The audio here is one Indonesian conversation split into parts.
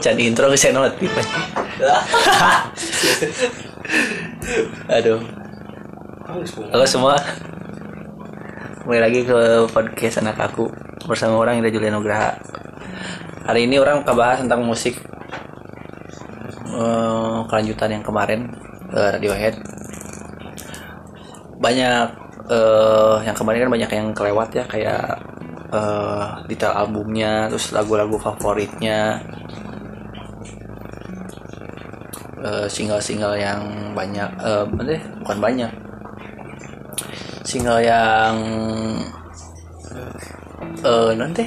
Can intro ke channel tipe. Aduh. Halo semua. Kembali lagi ke podcast anak aku bersama orang Indra Juliano Graha. Hari ini orang akan bahas tentang musik eh, kelanjutan yang kemarin eh, Radiohead. Banyak eh, yang kemarin kan banyak yang kelewat ya kayak eh, detail albumnya, terus lagu-lagu favoritnya, eh, single-single yang banyak, eh, deh, bukan banyak, single yang eh nanti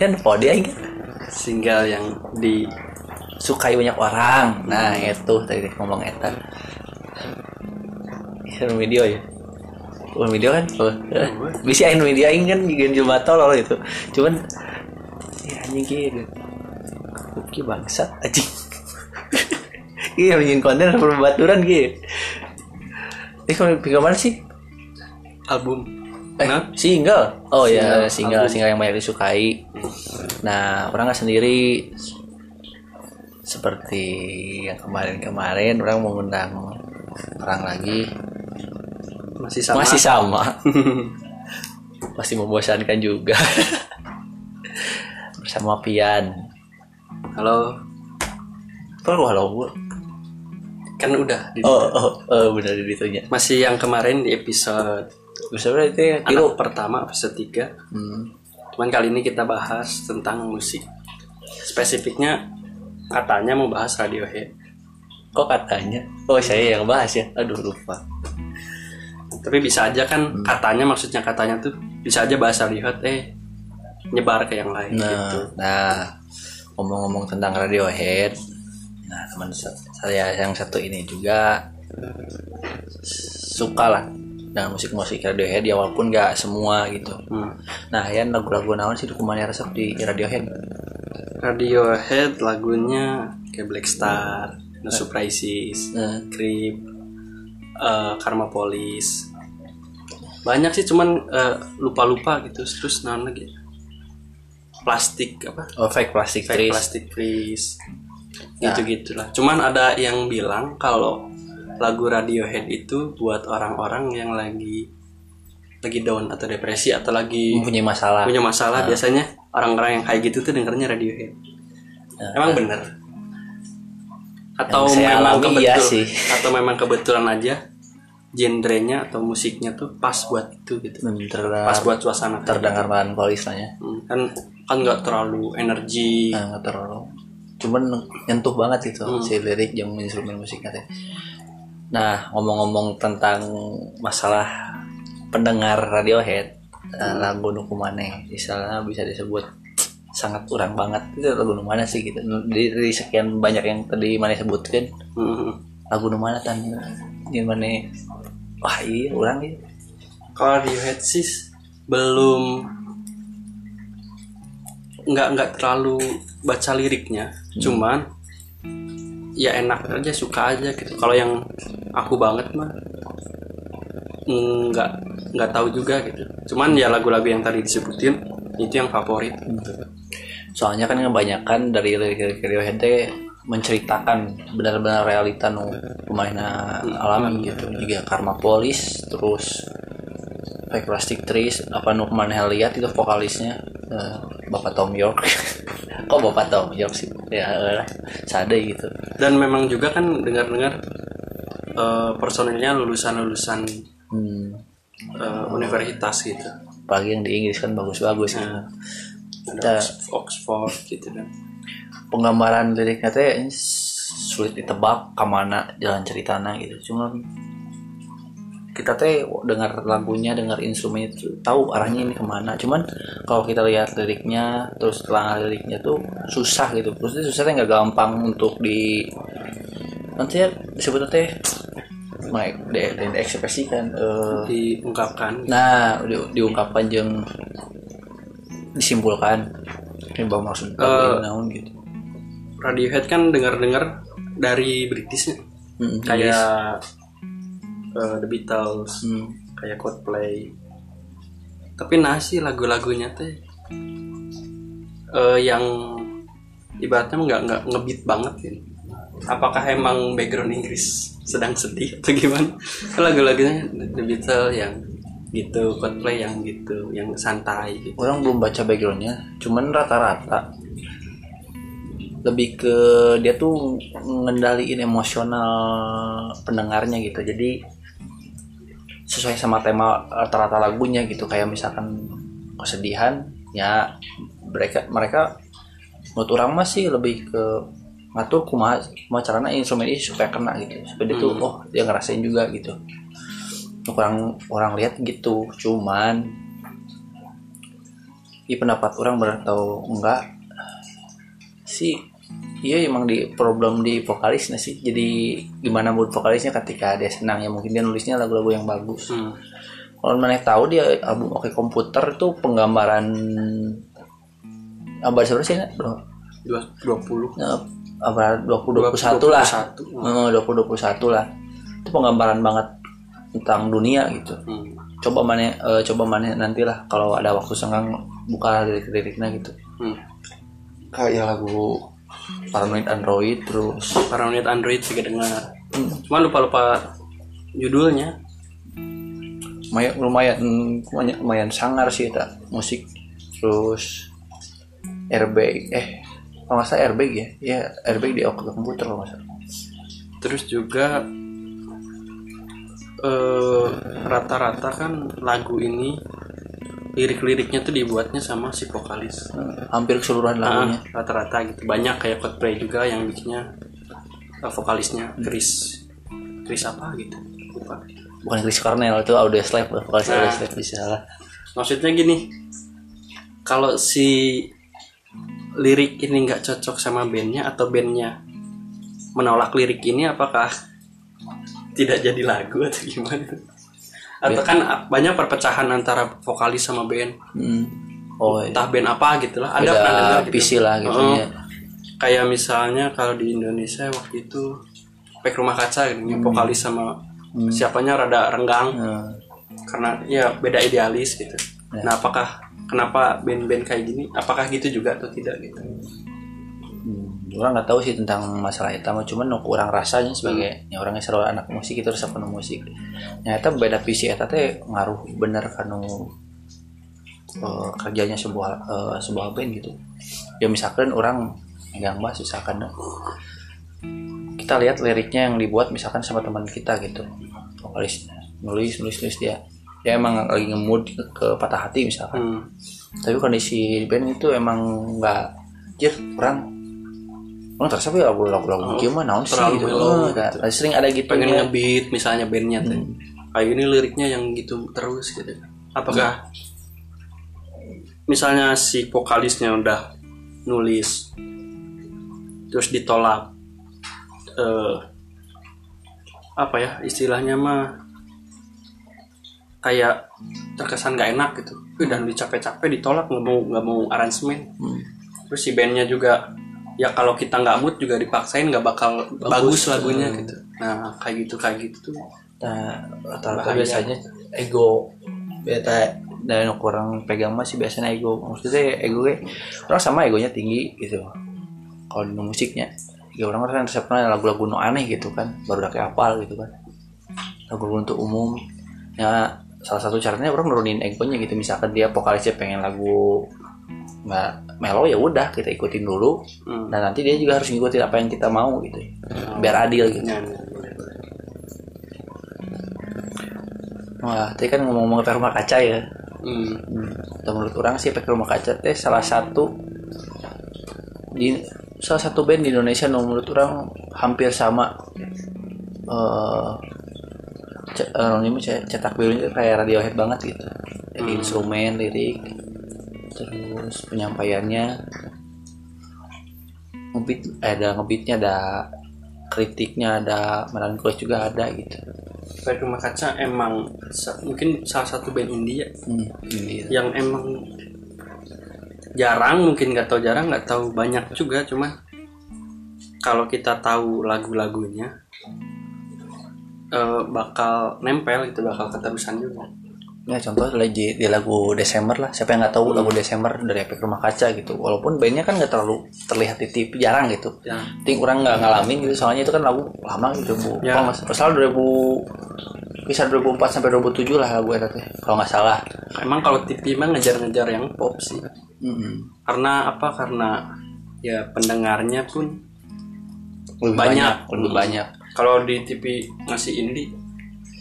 kan pode aja single yang di sukai banyak orang. Nah itu tadi ngomong eta. Ini video ya. Oh, video kan? Oh, bisa ain media aing kan? Jumatol loh itu. Cuman ya anjing gitu Kuki bangsat anjing iya bikin konten perbaturan gitu ini kalau bikin mana sih? Album. Eh, Nah, single. Oh ya, Single, single, single yang banyak disukai. Nah, orang nggak sendiri seperti yang kemarin-kemarin orang mengundang orang lagi. Masih sama. Masih sama. Masih membosankan juga. Bersama Pian. Halo. Halo Bu? Kan udah di- oh oh, oh benar ditunya masih yang kemarin di episode bisa berarti kilo anak pertama episode 3 hmm. cuman kali ini kita bahas tentang musik. Spesifiknya katanya mau bahas Radiohead kok katanya? Oh saya yang bahas ya? Aduh lupa. Tapi bisa aja kan katanya maksudnya katanya tuh bisa aja bahas Radiohead eh nyebar ke yang lain Nah, gitu. nah ngomong-ngomong tentang Radiohead, nah teman sa- saya yang satu ini juga suka lah dengan musik-musik Radiohead ya walaupun nggak semua gitu. Hmm. Nah, ya lagu-lagu naon sih dukumannya resep di Radiohead? Radiohead lagunya kayak Black Star, No Surprises, Nah, Creep, eh, Karma Police. Banyak sih cuman eh, lupa-lupa gitu. Terus naon lagi? Plastik apa? oh fake plastic Fake trees. Plastic Trees. Nah. Gitu-gitulah. Cuman ada yang bilang kalau lagu Radiohead itu buat orang-orang yang lagi lagi down atau depresi atau lagi Mempunyai masalah. punya masalah biasanya orang-orang yang kayak gitu tuh dengernya Radiohead. Nah, Emang bener? Atau memang alami kebetul iya sih. atau memang kebetulan aja genrenya atau musiknya tuh pas buat itu gitu. hmm, terdengar, Pas buat suasana terdengar melankolis lah ya. Hmm, kan kan nggak terlalu energi. Nah, nggak terlalu. Cuman nyentuh banget gitu Hmm. si lirik yang instrumen musiknya teh. Nah, ngomong-ngomong tentang masalah pendengar Radiohead, eh, lagu nu kumane misalnya bisa disebut sangat kurang banget itu lagu nu mana sih gitu dari, sekian banyak yang tadi mana sebutkan Hmm. lagu nu mana tan gimana wah iya orang ya Kalau Radiohead sih belum nggak nggak terlalu baca liriknya, cuman ya enak aja suka aja gitu. Kalau yang aku banget mah nggak nggak tahu juga gitu. Cuman ya lagu-lagu yang tadi disebutin itu yang favorit. soalnya kan kebanyakan dari lirik Radiohead menceritakan benar-benar realita nu pemainnya alami gitu juga Karma Police terus Fake Plastic Trees apa nu ke mana lihat itu vokalisnya eh, Bapak Tom York kok Bapak Tom York sih ya eh, sadai gitu Dan memang juga kan dengar-dengar eh, personilnya lulusan-lulusan hmm. universitas gitu. apalagi yang di Inggris kan bagus-bagus gitu. Ada Oxford gitu kan. penggambaran liriknya teh sulit ditebak ke mana jalan ceritanya gitu cuma kita teh dengar lagunya dengar instrumennya tuh tahu arahnya ini ke mana. Cuman kalau kita lihat liriknya terus telah liriknya tuh susah gitu. Terus itu susah nggak gampang untuk di nanti ya disebutnya teh Mike de, de, diekspresikan eh, diungkapkan. nah di, diungkapkan jeng disimpulkan. Ini bahwa maksud Eh, naon gitu. Radiohead kan dengar-dengar dari British Hmm, kayak eh, The Beatles, Hmm. kayak Coldplay. Tapi nasi lagu-lagunya teh eh, yang ibaratnya nggak nggak ngebeat banget gitu apakah emang background Inggris sedang sedih atau gimana? Lagu-lagunya The Beatles yang gitu Coldplay yang gitu yang santai gitu. Orang belum baca backgroundnya cuman rata-rata. Lebih ke dia tuh ngendaliin emosional pendengarnya gitu. Jadi sesuai sama tema rata-rata lagunya gitu. Kayak misalkan kesedihan ya mereka mereka menurut orang masih lebih ke ngatur kumaha kumaha carana instrumen ini supaya kena gitu. Supaya dia tuh oh dia ngerasain juga gitu. Orang orang lihat gitu cuman di pendapat orang benar atau enggak sih iya emang di problem di vokalisnya sih. Jadi gimana mood vokalisnya ketika dia senang ya mungkin dia nulisnya lagu-lagu yang bagus. Hmm. kalau mana tahu dia album Oke Komputer itu penggambaran abad seberapa sih bro dua dua puluh. Nah, abad 2021 lah. Satu Eh, 2021 lah. Itu penggambaran banget tentang dunia gitu. Hmm. coba mana eh, coba mana nantilah kalau ada waktu senggang buka lirik-liriknya gitu. Hmm. kayak lagu Paranoid Android terus Paranoid Android juga dengar. Hmm. cuma lupa lupa judulnya. Lumayan lumayan lumayan, lumayan sangar sih tak? Musik. Terus RB eh kalau nggak salah RB ya? Ya RB di Oke komputer kalau nggak salah. Terus juga eh, rata-rata kan lagu ini lirik-liriknya tuh dibuatnya sama si vokalis. Hampir keseluruhan Ah, lagunya. rata-rata gitu. Banyak kayak Coldplay juga yang bikinnya eh, vokalisnya Chris Chris apa gitu lupa. Bukan Chris Cornell itu Audio Slave vokalis Nah. Audio Slave bisa salah maksudnya gini kalau si lirik ini nggak cocok sama bandnya atau bandnya menolak lirik ini apakah tidak jadi lagu atau gimana atau kan banyak perpecahan antara vokalis sama band Hmm. oh iya. entah band apa gitu lah ada pernah beda dengar gitu. visi lah gitu Oh. ya kayak misalnya kalau di Indonesia waktu itu Pek Rumah Kaca gitu, yang vokalis sama siapanya rada renggang Hmm. karena ya beda idealis gitu. Nah, apakah kenapa band-band kayak gini? Apakah gitu juga atau tidak gitu? Hmm, orang nggak tahu sih tentang masalah itu mah cuman nu kurang rasanya sebagai ya orangnya selalu anak musik itu resep penuh musik. Nyata beda visi eta teh ngaruh bener kanu eh, kerjanya sebuah eh, sebuah band gitu. Ya misalkan orang yang bass misalkan kita lihat liriknya yang dibuat misalkan sama teman kita gitu. Vokalisnya nulis nulis nulis dia. Dia emang lagi ngemud ke patah hati misalkan. Hmm. tapi kondisi band itu emang nggak jir orang orang terasa ya lagu lagu lagu Oh, gimana naon sih gitu, Oh, nggak- sering ada gitu Pengen ya. ngebeat misalnya bandnya tuh. Hmm. Kayak ini liriknya yang gitu terus gitu. Apakah misalnya si vokalisnya udah nulis terus ditolak eh apa ya istilahnya mah kayak terkesan gak enak gitu udah capek-capek ditolak nggak mau nggak mau aransemen Hmm. terus si bandnya juga ya kalau kita nggak mood juga dipaksain nggak bakal bagus, lagunya Hmm. gitu. Nah kayak gitu kayak gitu tuh. Nah rata-rata biasanya ego. Beta dan kurang pegang masih biasanya ego. Maksudnya ego gue orang sama egonya tinggi gitu. Kalau di musiknya ya orang kan resepnya lagu-lagu nu aneh gitu kan baru udah kayak apal gitu kan. Lagu untuk umum. Ya salah satu caranya orang nurunin egonya gitu. Misalkan dia vokalisnya pengen lagu nggak melo ya udah kita ikutin dulu Hmm. dan nanti dia juga harus ngikutin apa yang kita mau gitu biar adil gitu Ya, ya, boleh. wah tadi kan ngomong-ngomong ke rumah kaca ya Hmm. hmm. Menurut orang sih pakai rumah kaca teh salah satu di salah satu band di Indonesia no, menurut orang hampir sama eh ce- eh, mah ce- cetak birunya kayak Radiohead banget gitu Hmm. instrumen lirik terus penyampaiannya ngebit eh, ada ngebitnya ada kritiknya ada melankolis juga ada gitu. Baik Rumah Kaca emang mungkin salah satu band India. Hmm, ini yang emang jarang mungkin nggak tahu jarang nggak tahu banyak juga cuma kalau kita tahu lagu-lagunya eh, bakal nempel itu bakal keterusan juga ya contoh lagi di lagu Desember lah siapa yang nggak tahu lagu Desember dari efek rumah kaca gitu walaupun bandnya kan nggak terlalu terlihat di TV jarang gitu Ya. ting orang nggak ngalamin gitu soalnya itu kan lagu lama gitu bu Ya. kalau nggak salah 2000 kisah 2004 sampai 2007 lah lagu itu kalau nggak salah Emang kalau TV mah ngejar-ngejar yang pop sih. Mm-mm. Karena apa? Karena ya pendengarnya pun lebih Banyak. banyak, lebih banyak kalau di TV ngasih indie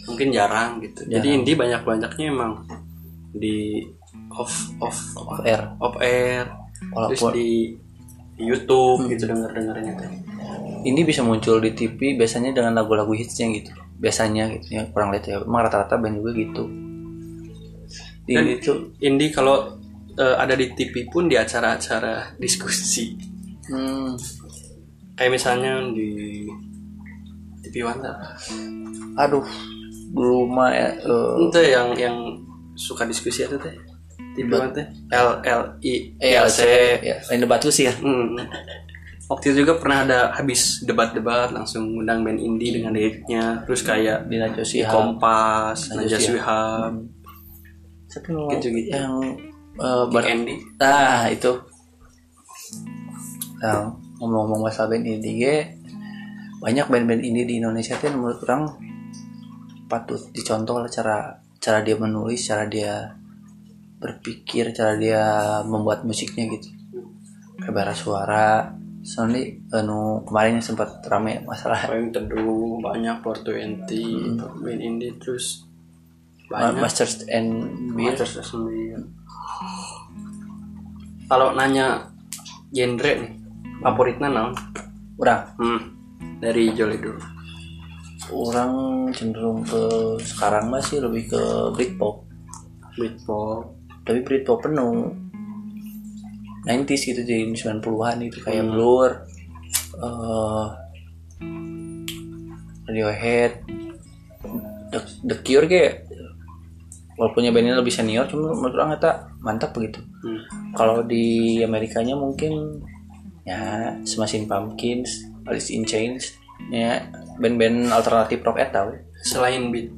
mungkin jarang gitu. Jadi Jarang. indie banyak-banyaknya emang di off off off air off air terus walaupun di, di YouTube gitu denger-dengernya tuh. ini bisa muncul di TV biasanya dengan lagu-lagu hitsnya gitu biasanya gitu ya kurang lihat ya emang rata-rata band juga gitu di Dan- ini tuh Indie kalau eh, ada di TV pun di acara-acara diskusi. hmm, Kayak misalnya di TV One apa? aduh mah ya, eh, itu yang yang suka diskusi itu teh One teh L L I ELC ya lain debat tuh sih ya Hmm. Waktu itu juga pernah ada habis debat-debat langsung undang band indie dengan liriknya terus kayak di Najwa Shihab Kompas, Najwa Shihab. Tapi ngomong Gitu-gitu. yang eh, bar- Andy. nah itu nah, ngomong-ngomong masalah band indie banyak band-band indie di Indonesia tuh menurut orang patut dicontoh lah cara cara dia menulis cara dia berpikir cara dia membuat musiknya gitu. Kayak bara suara. Soalnya anu kemarin yang sempat rame masalah. Payung Teduh, banyak 420, band indie terus banyak. Masters and Beer. Masters. Kalau nanya genre nih, favoritnya naon? orang Hmm, dari Jolly dulu. Orang cenderung ke sekarang masih lebih ke Britpop. Britpop, tapi Britpop penuh. 90s gitu jadi 90-an itu kayak Blur eh Radiohead. The, The Cure kayak walaupun bandnya lebih senior cuma menurut orang eta mantap begitu. Hmm. kalau di Amerikanya mungkin ya Smashing Pumpkins Alice in Chains ya band-band alternatif rock eta we. selain beat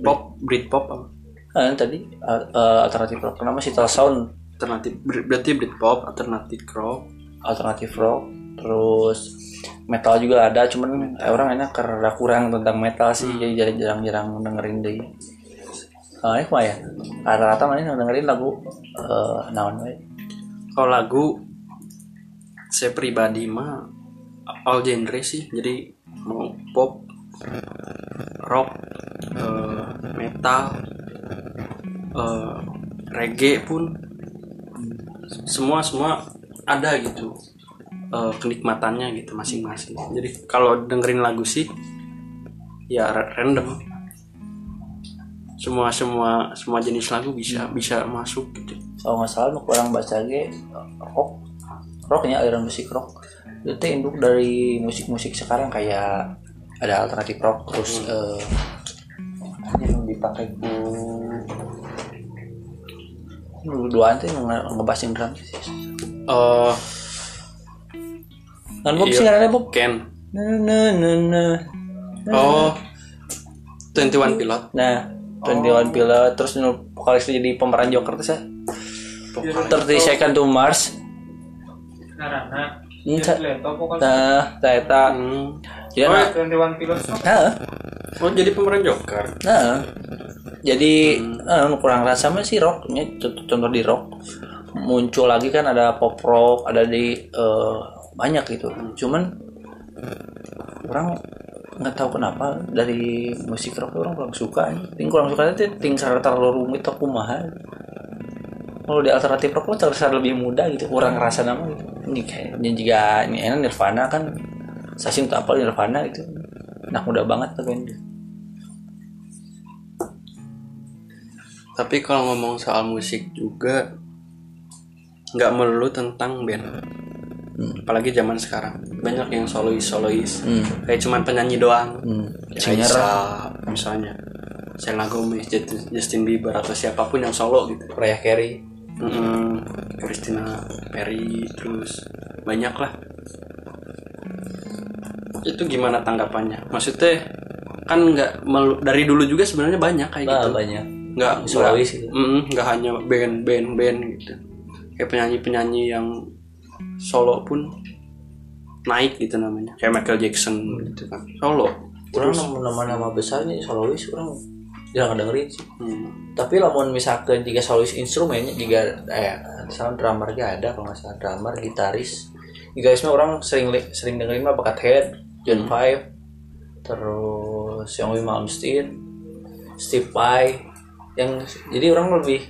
pop, Britpop apa? Ah, tadi uh, uh, alternatif rock nama Seattle Sound alternatif ber- berarti Britpop, alternatif rock. alternatif rock terus metal juga ada cuman eh, orang enak karena kurang tentang metal sih jadi jarang- jarang-jarang dengerin deh Ah, ini mah ya rata-rata mana dengerin lagu eh naon we Kalau lagu saya pribadi mah all genre sih. Jadi mau pop, rock, eh, metal, eh, reggae pun semua semua ada gitu eh, kenikmatannya gitu masing-masing. Jadi kalau dengerin lagu sih ya ra- random. Semua semua semua jenis lagu bisa bisa masuk gitu. kalau nggak salah orang baca ge rock rocknya aliran musik rock itu teh induk dari musik-musik sekarang kayak ada alternatif rock terus eh ini yang dipakai ku duaan tuh yang nge- ngebassing drum sih Eh kan Bob Iya. sih karena Bob. Ken. nah nah nah nah Oh. 21 Pilot. nah 21 Pilot terus nu vokalis jadi pemeran Joker tuh saya 30 Second to Mars. Nah nah eta Hmm. Jadi Oh, nah, 21 Pilots tuh nah, Oh, jadi pemeran Joker. nah. jadi eh, kurang rasa mah sih rocknya contoh, contoh di rock. Muncul lagi kan ada pop rock ada di eh, banyak gitu. Cuman orang nggak tahu kenapa dari musik rock orang kurang suka. Ting kurang suka itu ting terlalu rumit atau kumaha kalau di alternatif rock terasa lebih mudah gitu kurang ngerasa nama gitu ini kayak ini juga ini enak Nirvana kan sasin tuh apa Nirvana itu anak muda banget tuh kan Tapi kalau ngomong soal musik juga nggak melulu tentang band. Apalagi zaman sekarang banyak yang solois solois hmm. kayak cuman penyanyi doang. Hmm. Singer Raisa, misalnya Selena Gomez, Justin Bieber atau siapa pun yang solo gitu. Mariah Carey Mm-mm. Christina Perry terus banyak lah itu gimana tanggapannya? Maksudnya kan nggak dari dulu juga sebenarnya banyak kayak Bah, gitu. banyak. Nggak Solois nggak mm, nggak hanya band band band gitu. Kayak penyanyi penyanyi yang solo pun naik gitu namanya. Kayak Michael Jackson gitu kan. Solo. Orang nama-nama besarnya solois orang jarang dengerin sih. Hmm. tapi lamun misalkan jika solois instrumennya jika eh misalnya drummer gak ada kalau nggak salah drummer gitaris. Gitarisnya orang sering sering dengerin mah Buckethead John Five terus yang Malmsteen Steve Vai yang jadi orang lebih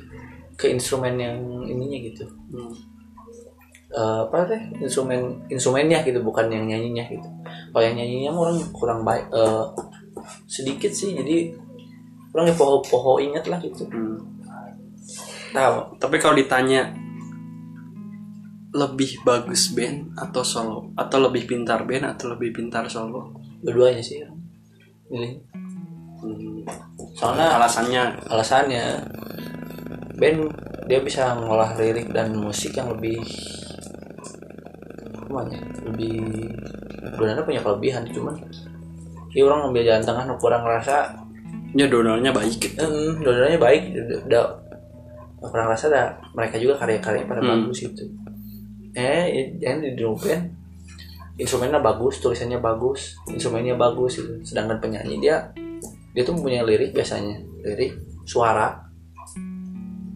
ke instrumen yang ininya gitu. Hmm. Eh, apa teh? Instrumen instrumennya gitu bukan yang nyanyinya gitu. Kalau yang nyanyinya orang kurang baik eh, sedikit sih jadi orang ya poho-poho inget lah gitu. Hmm. tahu. Tapi kalau ditanya lebih bagus band atau solo? Atau lebih pintar band atau lebih pintar solo? Dua-duanya sih orang milih Hmm. soalnya alasannya? alasannya band dia bisa ngolah lirik dan musik yang lebih namanya lebih sebenarnya punya kelebihan cuman ya orang ngambil jalan tengah kurang ngerasa ya donalnya baik gitu Hmm, dua-duanya baik. Udah kurang rasa dah mereka juga karya-karya pada Hmm. bagus itu. Eh, yang di band instrumennya bagus, tulisannya bagus, instrumennya bagus gitu. Sedangkan penyanyi dia dia tuh punya lirik biasanya, lirik, suara,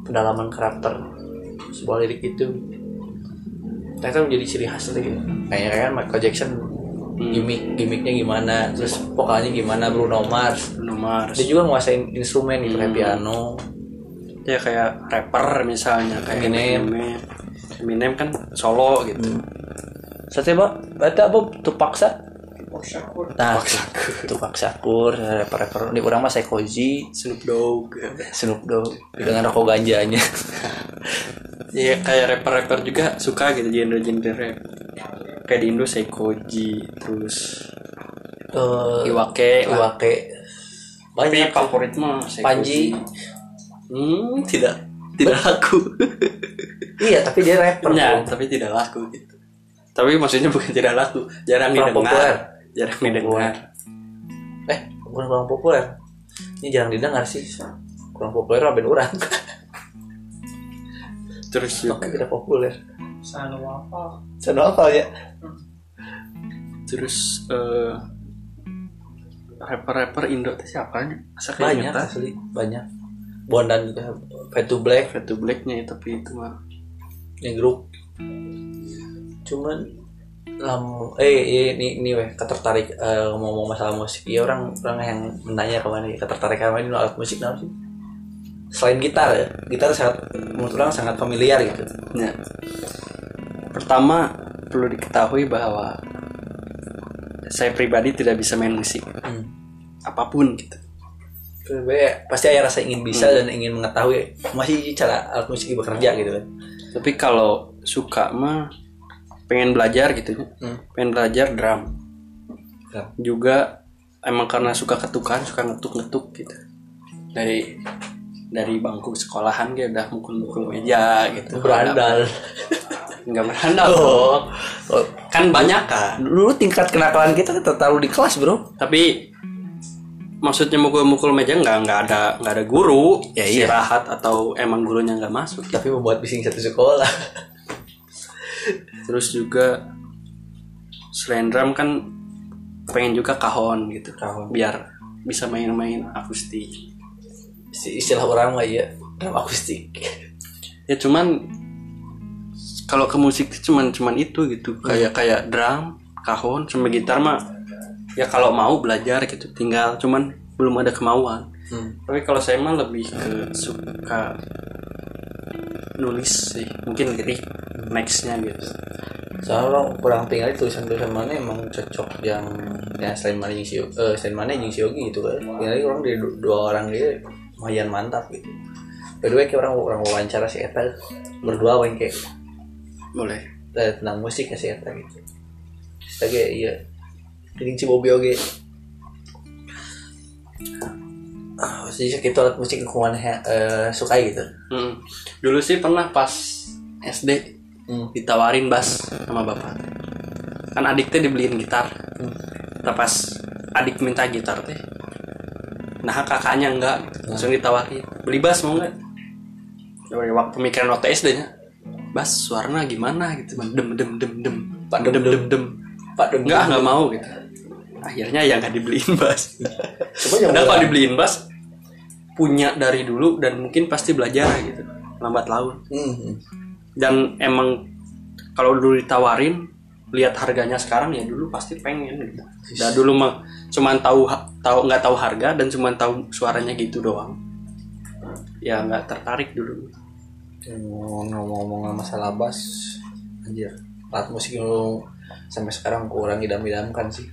pendalaman karakter sebuah lirik itu. Ternyata menjadi ciri khas gitu. Kayak kan Michael Jackson gimmick gimmicknya gimana, terus vokalnya gimana? Bruno Mars. Bruno Mars. Dia juga nguasain instrumen gitu kayak Hmm. piano. Ya kayak rapper misalnya kayak Eminem. Eminem. Kan solo gitu. Sate pak, ada apa? Tuh paksa? Syakur. Nah, tuh paksa kur, rapper-rapper. Di orang mah Sekoji, Snoop Dogg. Snoop Dogg, dengan rokok ganjanya. ya kayak rapper-rapper juga suka gitu genre-genre rap kayak di Indo Seikoji terus Eh, Iwake. Iwake. tapi Banyak. favorit mah Seikoji. Panji. hmm, tidak tidak laku Iya, tapi dia rapper. ya, bro. tapi tidak laku gitu tapi maksudnya bukan tidak laku jarang Kurang didengar populer. jarang didengar Eh, bukan kurang populer. Ini jarang didengar sih. Kurang populer lah band orang. terus juga tidak populer. Sanu apa? Sana apa ya? terus eh, rapper-rapper Indo itu siapa? Masa kayak Banyak nyata? asli, banyak. Bondan juga, Fade to Black, Fade to Black-nya ya, tapi itu mah. Yang grup. Cuman lam eh ini ini weh. Ketertarik eh, ngomong masalah musik. Ya orang orang yang menanya ke mana ya? Ketertarik ke mana ini? Alat musik apa sih selain gitar ya gitar sangat menurut orang sangat familiar gitu Ya. Pertama perlu diketahui bahwa saya pribadi tidak bisa main musik hmm. apa pun gitu. Sebenarnya pasti ada rasa ingin bisa dan ingin mengetahui masih cara alat musik bekerja gitu kan Tapi kalau suka mah pengen belajar gitu. Hmm. Pengen belajar drum. Ya. Juga emang karena suka ketukan, suka ngetuk-ngetuk gitu. Dari dari bangku sekolahan dia udah mukul-mukul meja gitu. berandal Enggak berandal. oh, oh. Kan banyak kan. dulu tingkat kenakalan kita terlalu di kelas bro tapi maksudnya mukul-mukul meja nggak nggak ada nggak ada guru Ya, iya. istirahat atau emang gurunya nggak masuk tapi membuat bising satu sekolah terus juga selain drum kan pengen juga kahon gitu Kahon. biar bisa main-main akustik Isti- istilah orang mah ya drum akustik. Ya cuman kalau ke musik cuman cuman itu gitu. Kayak kayak drum kahon sama gitar mah ya kalau mau belajar gitu tinggal. Cuman belum ada kemauan. Hmm. Tapi kalau saya mah lebih ke suka nulis sih, mungkin lirik nextnya gitu. soalnya kurang tinggal tulisan tulisan mana emang cocok yang ya selain mana yang si eh, selain mana yang si Yogi gitu kan. Tinggal orang dari du- dua orang dia lumayan mantap gitu kedua kayak orang orang wawancara si Eta berdua yang kayak Boleh. eh, tentang musik ya si Eta gitu Sebagai iya Jadi si Bobby Ah, jadi segitu alat musik yang kumana eh, suka gitu Hmm. Dulu sih pernah pas SD Hmm. ditawarin bass sama bapak. Kan adik teh dibeliin gitar. Hmm. Pas adik minta gitar teh nah kakaknya enggak. Langsung ditawarin. Beli bas mau nggak dari waktu pemikiran waktu SD nya bas suaranya gimana gitu dem dem dem dem. Pak dem dem dem. dem Pak dem enggak enggak mau gitu. Akhirnya ya nggak dibeliin bas. Yang Padahal kalau dibeliin bas punya dari dulu dan mungkin pasti belajar gitu. Lambat laun. Hmm. dan emang kalau dulu ditawarin lihat harganya sekarang ya dulu pasti pengen gitu. Dan dulu mah cuman tahu tahu nggak tahu harga dan cuman tahu suaranya gitu doang. Ya nggak tertarik dulu. ngomong-ngomong masalah bass anjir alat musik yang sampai sekarang kurang idam-idamkan sih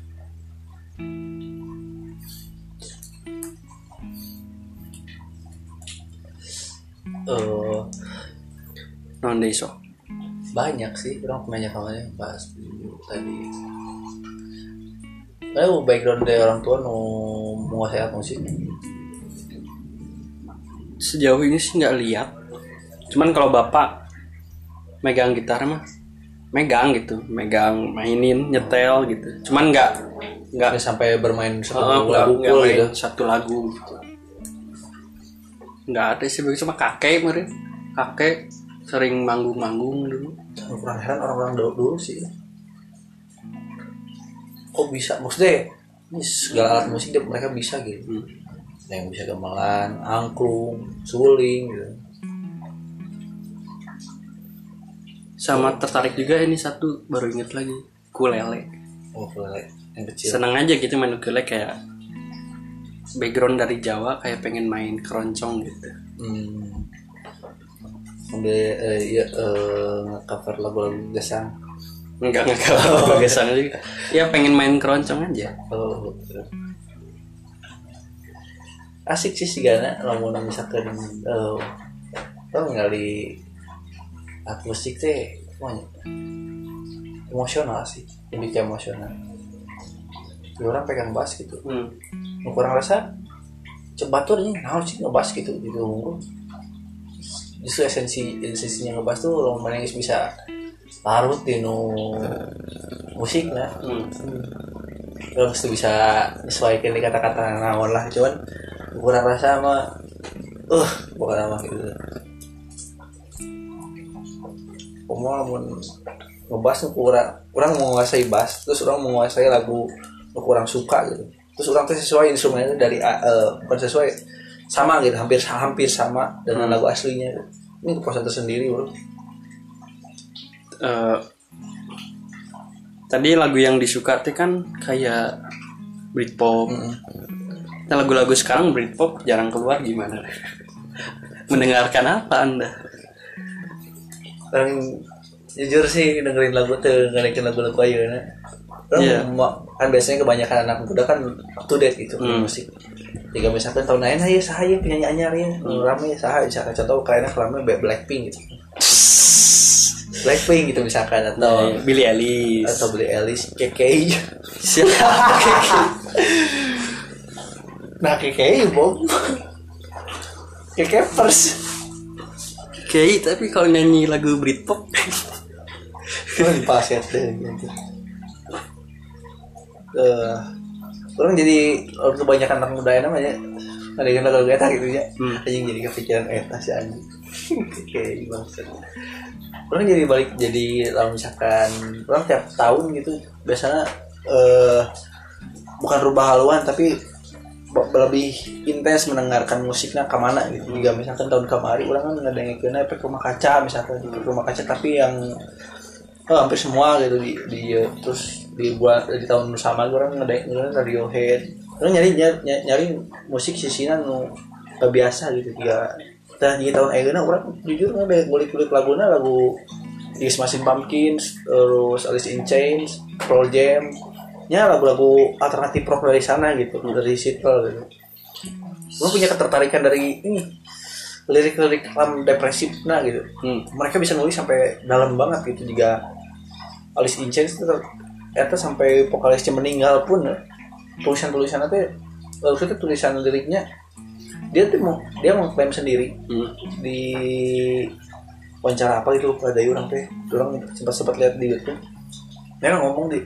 eh Non deso. banyak sih orang banyak kamarnya bahas dulu tadi Lalu background dari orang tua nu menguasai alat musik Sejauh ini sih nggak lihat. Cuman kalau bapak megang gitar mah megang gitu, megang mainin, nyetel gitu. Cuman nggak nggak. Sampai bermain satu Oh, lagu main gitu. satu lagu gitu. Nggak ada sih cuma kakek kemarin kakek sering manggung-manggung dulu. Kurang heran orang-orang dulu, dulu sih kok bisa? Maksudnya ini segala alat musik dia- mereka bisa gitu. Hmm. Ada yang bisa gamelan angklung suling gitu. Sama tertarik juga ini satu baru inget lagi ukulele. Oh boleh yang kecil. Seneng aja gitu main ukulele kayak background dari Jawa kayak pengen main keroncong gitu. Hmm. Sambil eh, iya, eh, cover lagu-lagu gesang enggak. Enggak. kalau biasanya juga ya pengen main keroncong aja. Oh asik sih sih gana lamun misalkan eh lo ngali alat musik teh banyak emosional sih lebih ke emosional. Ya, orang pegang bass gitu. Hmm. Kurang rasa coba tuh ini naon sih ngebas? gitu gitu justru esensi esensinya ngebas tuh lo yang bisa larut di nu musik nah Hmm. lo mesti bisa sesuaikan di kata-kata naon lah cuman kurang rasa mah uh bukan nama gitu. Omong mau ngebas tuh kurang kurang menguasai bass terus orang menguasai lagu kurang suka gitu. Terus orang tuh sesuai instrumennya dari eh, bukan sesuai sama gitu hampir hampir sama dengan Hmm. lagu aslinya. Ini kepuasan tersendiri bro Eh, tadi lagu yang disuka tuh kan kayak Britpop. Nah, lagu-lagu sekarang Britpop jarang keluar gimana? Mendengarkan apa Anda? orang jujur sih dengerin lagu tuh dengerin lagu-lagu aja nah. Orang mau- kan biasanya kebanyakan anak muda kan up to date gitu Hmm. musik. Jika misalkan tahun lain aja sahaya penyanyi anyar ya, hmm. rame sahaya misalkan contoh kalian kelama Blackpink gitu. Blackpink gitu misalkan atau Billy Eilish. atau beli Alice KK. Siapa? Nah KK bom. KK first. Kayak tapi kalau nyanyi lagu Britpop Cuma di paset deh gitu. Eh, orang jadi orang kebanyakan anak muda ya namanya ada yang lagu eta gitu ya Hmm. jadi kepikiran eta si anjing kayak bangsa orang jadi balik jadi kalau misalkan orang tiap tahun gitu biasanya eh bukan rubah haluan tapi lebih intens mendengarkan musiknya ke mana gitu. Juga misalkan tahun kemarin orang kan ngedengerin efek rumah kaca misalkan efek rumah kaca tapi yang oh, hampir semua gitu di, di terus di buat di tahun sama orang ngedengerin Radiohead. Orang nyari nyari, nyari musik sisinya nu biasa gitu tiga dan di tahun akhirnya orang jujur nggak ngulik kulik lagunya lagu di Smashing Pumpkins terus Alice in Chains Pearl Jam ya lagu-lagu alternatif rock dari sana gitu dari Seattle gitu. Gue punya ketertarikan dari ini lirik-lirik um, depresif nah gitu. Hmm. mereka bisa nulis sampai dalam banget gitu. Juga Alice in Chains itu ternyata sampai vokalisnya meninggal pun tulisan-tulisannya tuh maksudnya tulisan liriknya dia tuh mau dia mau klaim sendiri. Hmm. di wawancara apa gitu pada orang teh orang sempat sempat lihat di YouTube. Dia ngomong di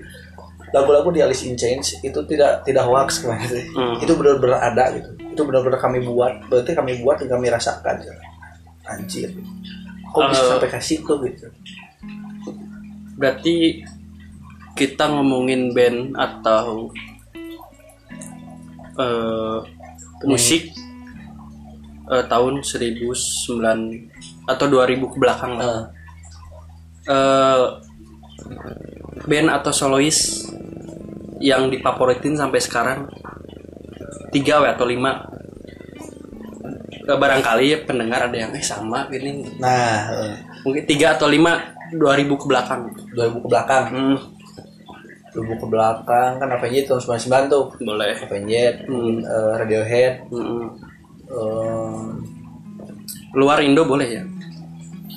lagu-lagu di Alice in Chains itu tidak tidak hoax teh. Hmm. itu benar-benar ada gitu. Itu benar-benar kami buat berarti kami buat dan kami rasakan. Anjir. Kok bisa Eh. sampai ke situ gitu? berarti kita ngomongin band atau eh, musik eh, tahun 1009 atau 2000 ke belakang lah. Eh, Eh, band atau solois yang difavoritin sampai sekarang tiga atau lima. Eh, barangkali pendengar ada yang eh sama ini. Nah mungkin tiga atau lima 2000 ke belakang. 2000 ke belakang? Hmm, 2000 ke belakang kan Avenged tahun 99 tuh. Boleh. Avenged eh, Radiohead. Hmm. Eh, luar Indo boleh ya?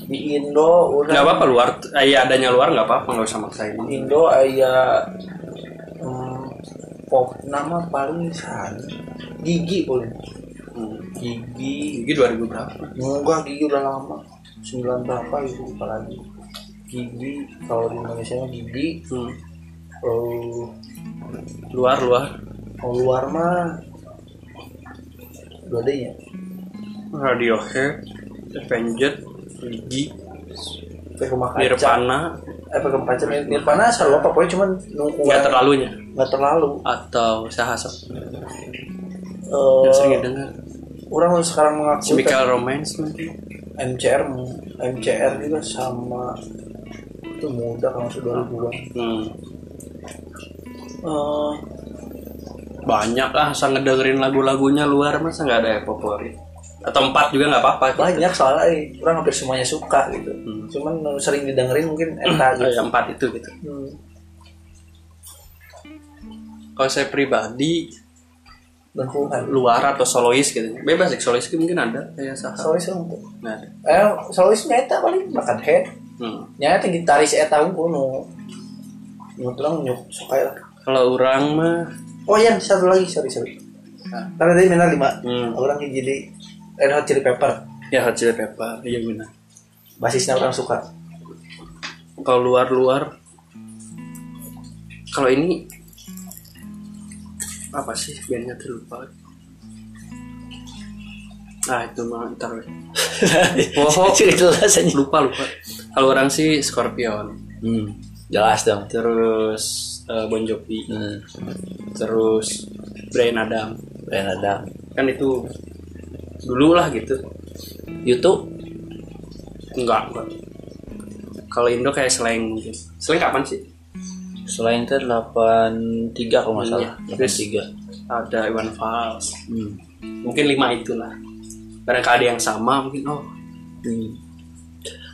Di Indo udah. Nggak apa-apa luar eh, ya adanya luar nggak apa-apa nggak usah maksain. Di Indo aya hmm, pop nama paling sana Gigi boleh. Hmm. Gigi. Gigi 2000 berapa? Enggak Gigi udah lama. 9 berapa itu lupa lagi. Gigi kalau di Indonesia Gigi. Hmm. eh, luar luar. kalau luar mah dua ya Radiohead Avenged Gigi rumah kaca. Nirvana. Eh pakai kaca. Nirvana selalu apa pokoknya cuman nunggu nggak terlalunya? Nggak terlalu. Atau sahasa Eh, yang sering dengar orang sekarang mengaku Chemical Romance mungkin MCR MCR juga sama itu muda kalau sudah 2000-an hmm. Eh, banyak lah asal ngedengerin lagu-lagunya luar masa nggak ada yang favorit? Atau empat juga nggak apa-apa. Banyak soalnya eh, orang hampir semuanya suka gitu. Hmm. cuman sering didengerin mungkin eta Eh, gitu. Yang empat itu gitu. Hmm. kalau saya pribadi Tuhan luar atau solois gitu. Bebas sih solois mungkin ada kayak Saha. Solois orang nggak ada. Eh solois nyata paling makan head. Hmm. nyata gitaris eta unggul nu nu terang nyuk suka lah kalau orang mah oh iya satu lagi. Sorry sorry. Karena tadi mana lima hmm. orang jadi Red Hot Chili Pepper. Ya Hot Chili Pepper. Iya benar. Basisnya orang suka. Kalau luar-luar kalau ini apa sih bandnya tuh lupa ah itu mah ntar. We. oh jelas aja. Lupa lupa. Kalau orang sih Scorpion. Hmm, jelas dong. Terus eh, Bon Jovi. Hmm. terus Brian Adam Brand Adam kan itu dulu lah gitu. YouTube? Enggak enggak. Kalau Indo kayak slang mungkin. Slang kapan sih? Selain itu 83 kalau nggak salah. Iya. Terus- 83 ada Iwan Fals. Hmm. mungkin lima itulah. Barangkali ada yang sama mungkin oh. Hmm.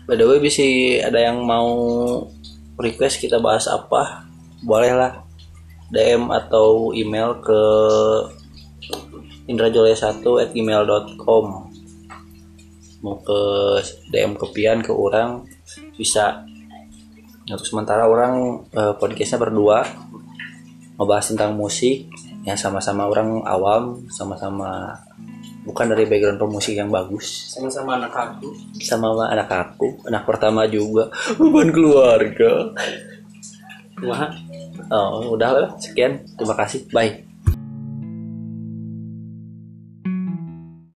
By the way, bisa ada yang mau request kita bahas apa? Bolehlah DM atau email ke indrajolaya1 at gmail.com mau ke DM ke Pian ke orang bisa. Untuk sementara orang eh, podcastnya berdua ngebahas tentang musik yang sama-sama orang awam sama-sama bukan dari background pemusik yang bagus. Sama-sama anak aku. Sama sama anak aku anak pertama juga. Beban keluarga. Kumaha? Oh udah lah sekian. Terima kasih. Bye